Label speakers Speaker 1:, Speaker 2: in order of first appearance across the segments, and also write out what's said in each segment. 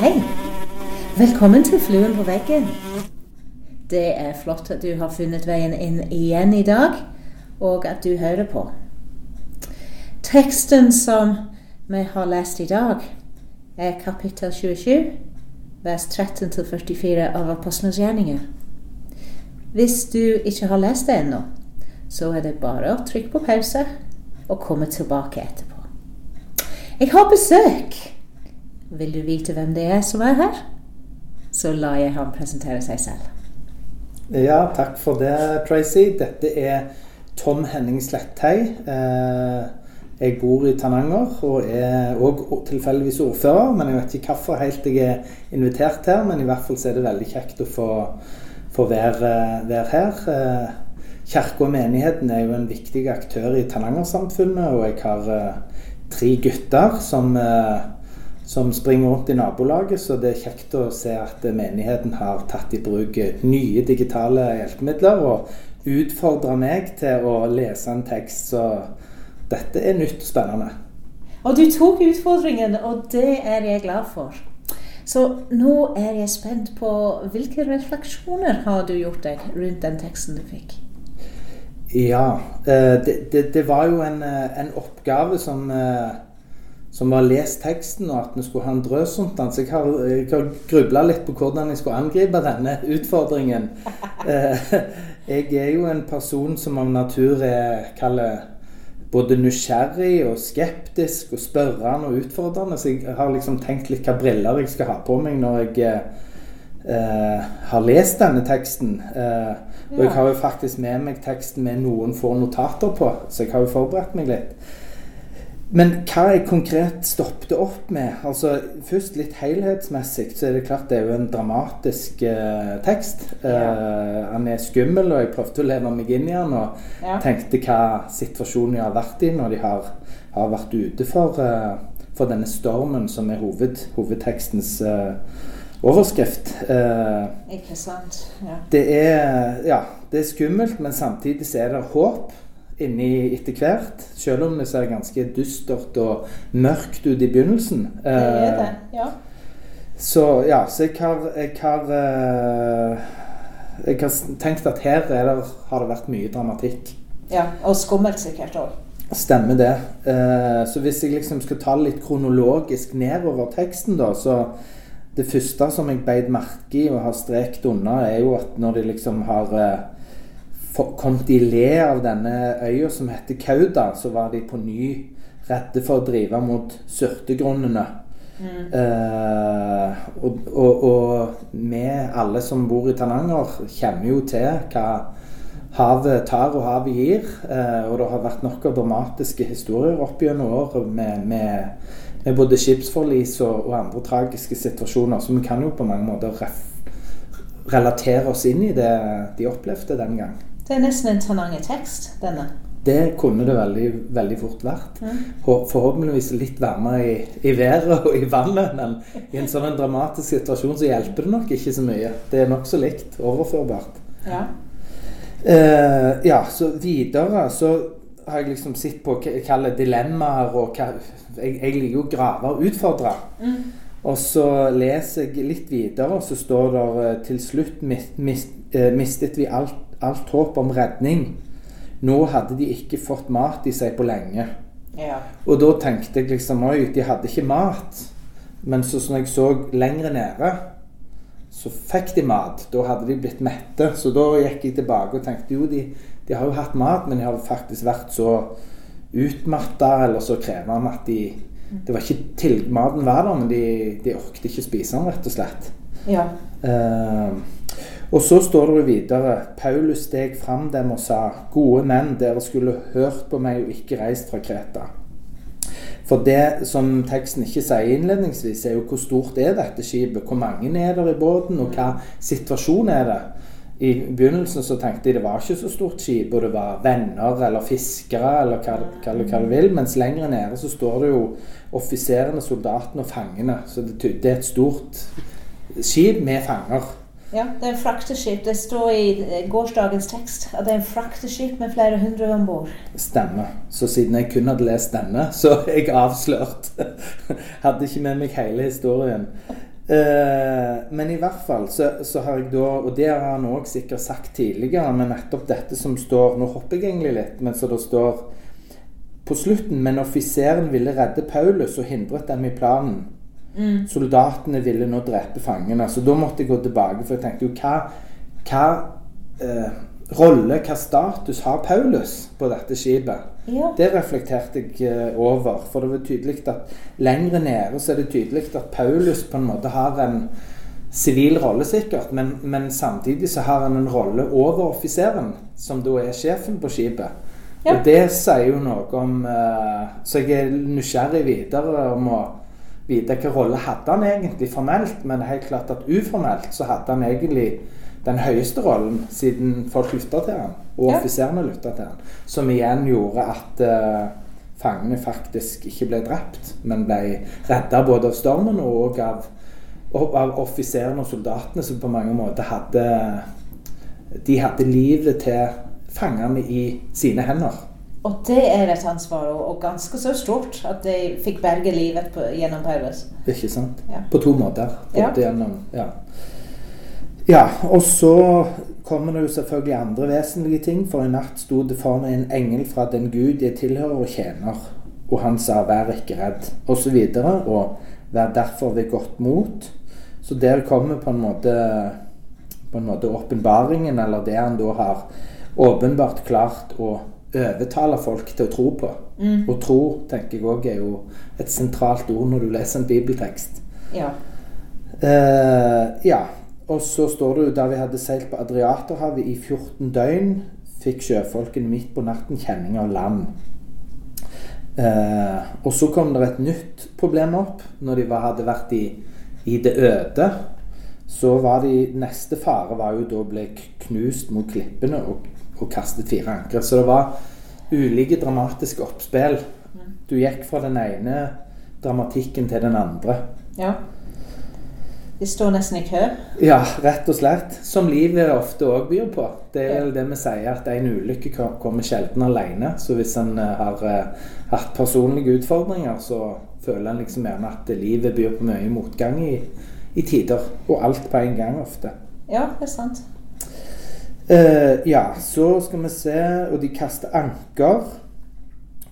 Speaker 1: Hei. Velkommen til Fluen på veggen. Det er flott at du har funnet veien inn igjen i dag, og at du hører på. Teksten som vi har lest i dag, er kapittel 27, vers 13-44 av Apostlenes gjerninger. Hvis du ikke har lest det ennå, så er det bare å trykke på pause og komme tilbake etterpå. Jeg har besøk. Vil du vite hvem det er som er her? Så lar jeg ham presentere seg selv.
Speaker 2: Ja, takk for det, Tracy. Dette er Tom Henning Sletthei. Eh, jeg bor i Tananger og er òg tilfeldigvis ordfører. Men jeg vet ikke hvorfor helt jeg er invitert her. Men i hvert fall så er det veldig kjekt å få, få være, være, her. Eh, Kirka og menigheten er jo en viktig aktør i Tananger-samfunnet, og jeg har eh, tre gutter som som springer rundt i nabolaget, så det er kjekt å se at menigheten har tatt i bruk nye digitale hjelpemidler og utfordra meg til å lese en tekst. Så dette er nytt og spennende.
Speaker 1: Og du tok utfordringen, og det er jeg glad for. Så nå er jeg spent på hvilke refleksjoner har du gjort deg rundt den teksten du fikk?
Speaker 2: Ja, det, det, det var jo en, en oppgave som som var lest teksten, og at vi skulle ha en drøs rundt den. Så jeg har, jeg har grubla litt på hvordan jeg skulle angripe denne utfordringen. Eh, jeg er jo en person som av natur er kaller både nysgjerrig og skeptisk og spørrende og utfordrende. Så jeg har liksom tenkt litt hva briller jeg skal ha på meg når jeg eh, har lest denne teksten. Eh, og jeg har jo faktisk med meg teksten med noen få notater på, så jeg har jo forberedt meg litt. Men hva jeg konkret stoppet opp med altså Først litt helhetsmessig, så er det klart det er jo en dramatisk eh, tekst. Uh, han er skummel, og jeg prøvde å leve meg inn i han og ja. tenkte hva situasjonen jeg har vært i når de har, har vært ute for, eh, for, denne stormen som er hoved, hovedtekstens overskrift.
Speaker 1: Ikke sant. Ja.
Speaker 2: Det er, ja, det er skummelt, men samtidig så er det håp inni etter hvert. Selv om det ser ganske dystert og mørkt ut i begynnelsen.
Speaker 1: Det er det,
Speaker 2: eh, ja. Så ja, så jeg har, jeg har, uh, jeg har tenkt at her det, har det vært mye dramatikk.
Speaker 1: Ja, Og skummelt sikkert òg.
Speaker 2: Stemmer det. Eh, så hvis jeg liksom skal ta litt kronologisk nedover teksten, da, så Det første som jeg beit merke i og har strekt unna, er jo at når de liksom har uh, kommet i le av denne øya som heter Kauda, så var de på ny redde for å drive mot Sørtegrunnene. Mm. Uh, og, og, og vi alle som bor i Tananger, kjenner jo til hva havet tar og havet gir. Uh, og det har vært nok av dramatiske historier opp gjennom år med, med, med, både skipsforlis og, og, andre tragiske situasjoner. Så vi kan jo på mange måter relatere oss inn i det de opplevde den gang.
Speaker 1: Det er nesten en Tananger-tekst, denne.
Speaker 2: Det kunne det veldig, veldig fort vært. Mm. Forhåpentligvis litt varmere i, i, været og i vannet. Men i en sånn dramatisk situasjon så hjelper det nok ikke så mye. Det er nokså likt. Overførbart.
Speaker 1: Ja.
Speaker 2: Uh, ja, så videre så har jeg liksom sett på kaller dilemmaer og hva Jeg, jeg liker jo å grave og utfordre. Mm. Og så leser jeg litt videre, og så står det uh, til slutt mist, mist, uh, mistet vi alt alt håp om redning. Nå hadde de ikke fått mat i seg på lenge.
Speaker 1: Ja.
Speaker 2: Og da tenkte jeg liksom Oi, de hadde ikke mat. Men så som jeg så lenger nede, så fikk de mat. Da hadde de blitt mette. Så da gikk jeg tilbake og tenkte jo, de, de har jo hatt mat, men de har faktisk vært så utmatta eller så krevende at de det var ikke til, Maten var der, men de, de orket ikke spise den, rett og slett.
Speaker 1: Ja.
Speaker 2: Uh, og så står det videre Paulus steg fram dem og sa, gode menn, dere skulle hørt på meg og ikke reist fra Kreta. For det som teksten ikke sier innledningsvis, er jo hvor stort er dette skipet? Hvor mange er der i båten, og hva situasjon er det? I begynnelsen så tenkte jeg det var ikke så stort skip, og det var venner eller fiskere eller hva, hva, du vil. Mens lenger nede så står det jo offiserene, soldatene og fangene. Så det, det er et stort skip med fanger.
Speaker 1: Ja, det er en frakteskip. Det står i eh, gårsdagens tekst at det er en frakteskip med flere hundre om bord.
Speaker 2: Stemmer. Så siden jeg kun hadde lest denne, så er jeg avslørt. Hadde ikke med meg hele historien. Eh, men i hvert fall så, så har jeg da, og det har han òg sikkert sagt tidligere, men nettopp dette som står Nå hopper jeg egentlig litt, men så det står på slutten Men offiseren ville redde Paulus og hindret dem i planen.
Speaker 1: Mm.
Speaker 2: Soldatene ville nå drepe fangene. Så da måtte jeg gå tilbake, for jeg tenkte jo hva, hva eh, rolle, hva status har Paulus på dette skipet?
Speaker 1: Ja.
Speaker 2: Det reflekterte jeg eh, over. For det var tydelig at lengre nede så er det tydelig at Paulus på en måte har en sivil rolle, sikkert, men, men samtidig så har han en rolle over offiseren, som da er sjefen på skipet.
Speaker 1: Ja.
Speaker 2: Og det sier jo noe om eh, Så jeg er nysgjerrig videre om å vite hvilken rolle hadde han egentlig formelt, men det helt klart at uformelt så hadde han egentlig den høyeste rollen, siden folk lytta til han, og
Speaker 1: Ja.
Speaker 2: offiserene lytta til han. Som igjen gjorde at uh, fangene faktisk ikke ble drept, men ble redda både av stormen og av, og av offiserene og soldatene, som på mange måter hadde De hadde livet til fangene i sine hender.
Speaker 1: Og det er et ansvar, og, ganske så stort, at de fikk berge livet på, gjennom Paulus.
Speaker 2: Ikke sant?
Speaker 1: Ja.
Speaker 2: På to måter.
Speaker 1: Ja.
Speaker 2: Gjennom, ja. ja, og så kommer det jo selvfølgelig andre vesentlige ting. For i natt sto det for meg en engel fra den Gud jeg tilhører og tjener. Og han sa 'vær ikke redd', osv. Og, så videre, og 'vær derfor ved godt mot'. Så der kommer på en måte på en måte åpenbaringen, eller det han da har åpenbart klart å overtale folk til å tro på.
Speaker 1: Mm.
Speaker 2: Og tro, tenker jeg òg, er jo et sentralt ord når du leser en bibeltekst.
Speaker 1: Ja.
Speaker 2: Uh, ja. Og så står det jo da vi hadde seilt på Adriaterhavet i 14 døgn, fikk sjøfolkene midt på natten kjenning av land. Uh, og så kom det et nytt problem opp når de var, hadde vært i, i det øde. Så var de Neste fare var jo da å bli knust mot klippene og, og kastet fire ankre. Så det var ulike dramatiske oppspill. Du gikk fra den ene dramatikken til den andre.
Speaker 1: ja. De står nesten i kø.
Speaker 2: Ja, rett og slett. Som livet ofte òg byr på. Det er
Speaker 1: Ja.
Speaker 2: det vi sier, at en ulykke kommer sjelden alene. Så hvis en eh, har eh, hatt personlige utfordringer, så føler en liksom gjerne at livet byr på mye motgang i, i tider. Og alt på en gang ofte.
Speaker 1: Ja, det er sant.
Speaker 2: Eh, ja, så skal vi se Og de kaster anker.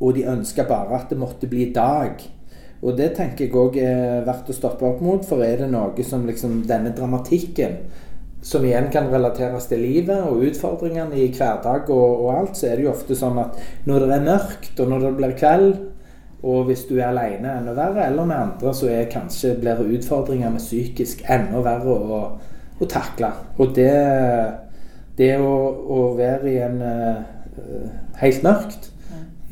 Speaker 2: Og de ønsker bare at det måtte bli dag. Og det tenker jeg òg er verdt å stoppe opp mot, for er det noe som liksom denne dramatikken som igjen kan relateres til livet og utfordringene i hverdag og, og alt, så er det jo ofte sånn at når det er mørkt, og når det blir kveld, og hvis du er alene enda verre, eller med andre, så er kanskje blir utfordringene psykisk enda verre å, å takle. Og det, det å, å være i en uh, helt mørkt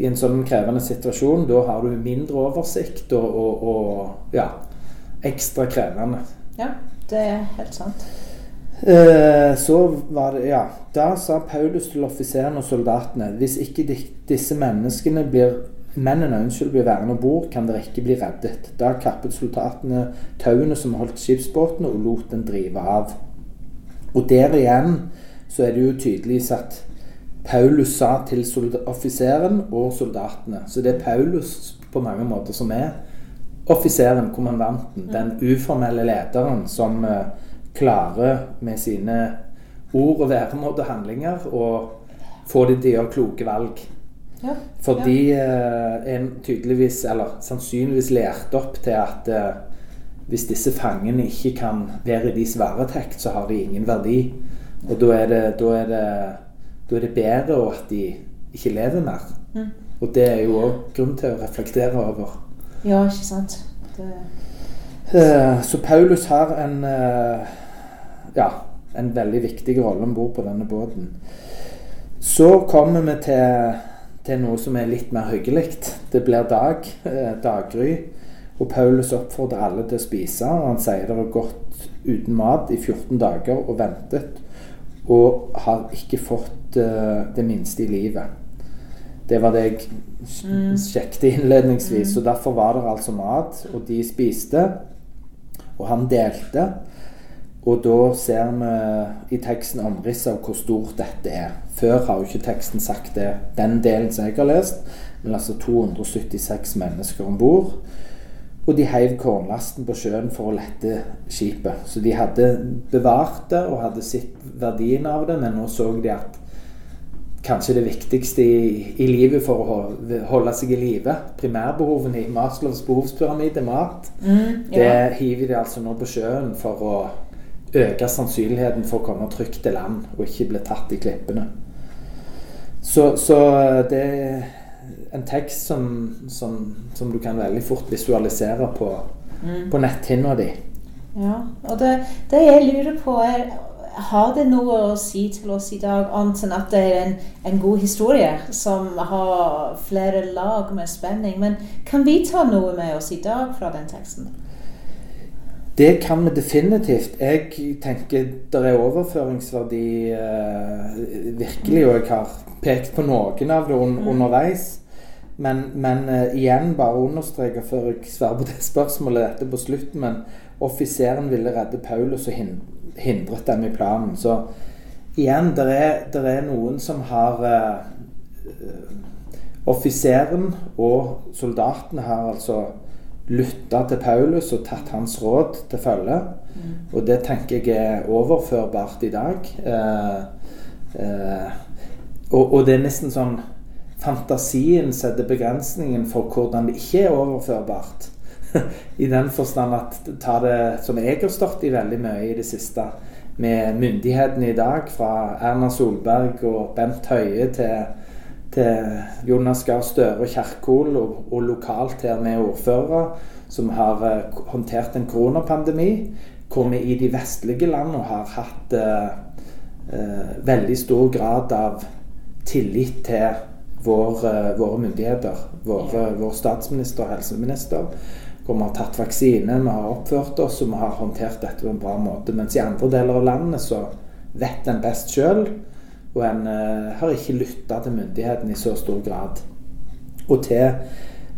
Speaker 2: i en sånn krevende situasjon, da har du mindre oversikt og, og, og ja, ekstra krevende.
Speaker 1: Ja, det er helt sant.
Speaker 2: Eh, så var det Ja. Da sa Paulus til offiseren og soldatene hvis ikke de, disse menneskene blir Mennene unnskyld, blir værende om bord, kan dere ikke bli reddet. Da kappet soldatene tauene som holdt skipsbåtene, og lot den drive av. Og der igjen så er det jo tydelig at Paulus sa til offiseren og soldatene. Så det er Paulus på mange måter som er offiseren, kommandanten, den uformelle lederen som eh, klarer med sine ord og væremåte og handlinger å få de til å gjøre kloke valg.
Speaker 1: Ja.
Speaker 2: For de eh, er tydeligvis, eller sannsynligvis lært opp til at eh, hvis disse fangene ikke kan være i deres varetekt, så har de ingen verdi. Og da er det, da er det, da er det bedre at de ikke lever mer.
Speaker 1: Mm.
Speaker 2: Og det er jo òg grunn til å reflektere over.
Speaker 1: Ja, ikke sant. Det,
Speaker 2: Eh, Så Paulus har en eh, ja, en veldig viktig rolle om bord på denne båten. Så kommer vi til, til noe som er litt mer hyggelig. Det blir dag, eh, daggry. Og Paulus oppfordrer alle til å spise. Og han sier det var godt uten mat i 14 dager og ventet. Og har ikke fått uh, det minste i livet. Det var det jeg
Speaker 1: Mm.
Speaker 2: sjekket innledningsvis. Så derfor var det altså mat, og de spiste. Og han delte. Og da ser vi i teksten omriss av hvor stort dette er. Før har jo ikke teksten sagt det, den delen som jeg har lest. Men altså 276 mennesker om bord. Og de heiv kornlasten på sjøen for å lette skipet. Så de hadde bevart det og hadde sett verdien av det, men nå så de at kanskje det viktigste i, i livet for å holde seg i live, primærbehovene i Maslows behovspyramide, mat, mm, ja. det hiver de altså nå på sjøen for å øke sannsynligheten for å komme trygt til land og ikke bli tatt i klippene. Så, så det en tekst som, som, som, du kan veldig fort visualisere på, mm. på netthinna di.
Speaker 1: Ja, og det, det, jeg lurer på, er Har det noe å si til oss i dag, annet enn at det er en, en, god historie som har flere lag med spenning? Men kan vi ta noe med oss i dag fra den teksten?
Speaker 2: Det kan vi definitivt. Jeg tenker det er overføringsverdi eh, virkelig, og jeg har pekt på noen av det un mm. underveis. Men, men uh, igjen, bare understreke før jeg svarer på det spørsmålet dette på slutten, men offiseren ville redde Paulus og hindret dem i planen. Så igjen, det er, er, noen som har uh, Offiseren og soldatene har altså lytta til Paulus og tatt hans råd til følge. Mm. Og det tenker jeg er overførbart i dag. Uh, og, og det er nesten sånn fantasien setter begrensningen for hvordan det ikke er overførbart. I den forstand at ta det som jeg har stått i veldig mye i det siste, med myndighetene i dag, fra Erna Solberg og Bent Høie til, til Jonas Gahr Støre og Kjerkol, og, og, lokalt her med ordførere, som har uh, håndtert en koronapandemi, hvor vi i de vestlige landene har hatt uh, uh, veldig stor grad av tillit til vår, eh, våre myndigheter, våre, vår statsminister og helseminister, hvor vi har tatt vaksine, vi har oppført oss og vi har håndtert dette på en bra måte. Mens i andre deler av landet så vet en best sjøl, og en uh, har ikke lytta til myndighetene i så stor grad. Og til,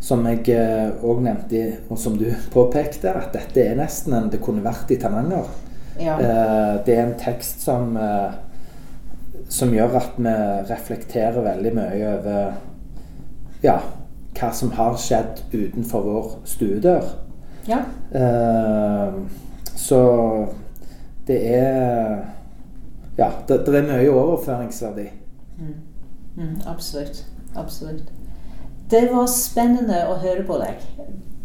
Speaker 2: som jeg òg uh, nevnte, og som du påpekte, at dette er nesten en det kunne vært i Tananger. Ja. Uh, det er en tekst som som gjør at vi reflekterer veldig mye over ja, hva som har skjedd utenfor vår stuedør. Ja. Så det er Ja, det, det er mye overføringsverdi.
Speaker 1: Mm. Mm, absolutt. Absolutt. Det var spennende å høre på deg.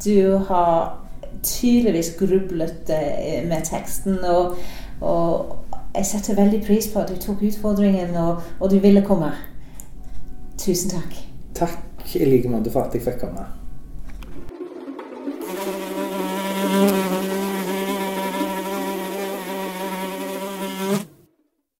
Speaker 1: Du har tydeligvis grublet eh, med teksten. og, og jeg setter veldig pris på at du tok utfordringen, og, og du ville komme. Tusen takk.
Speaker 2: Takk i like måte for at jeg fikk komme.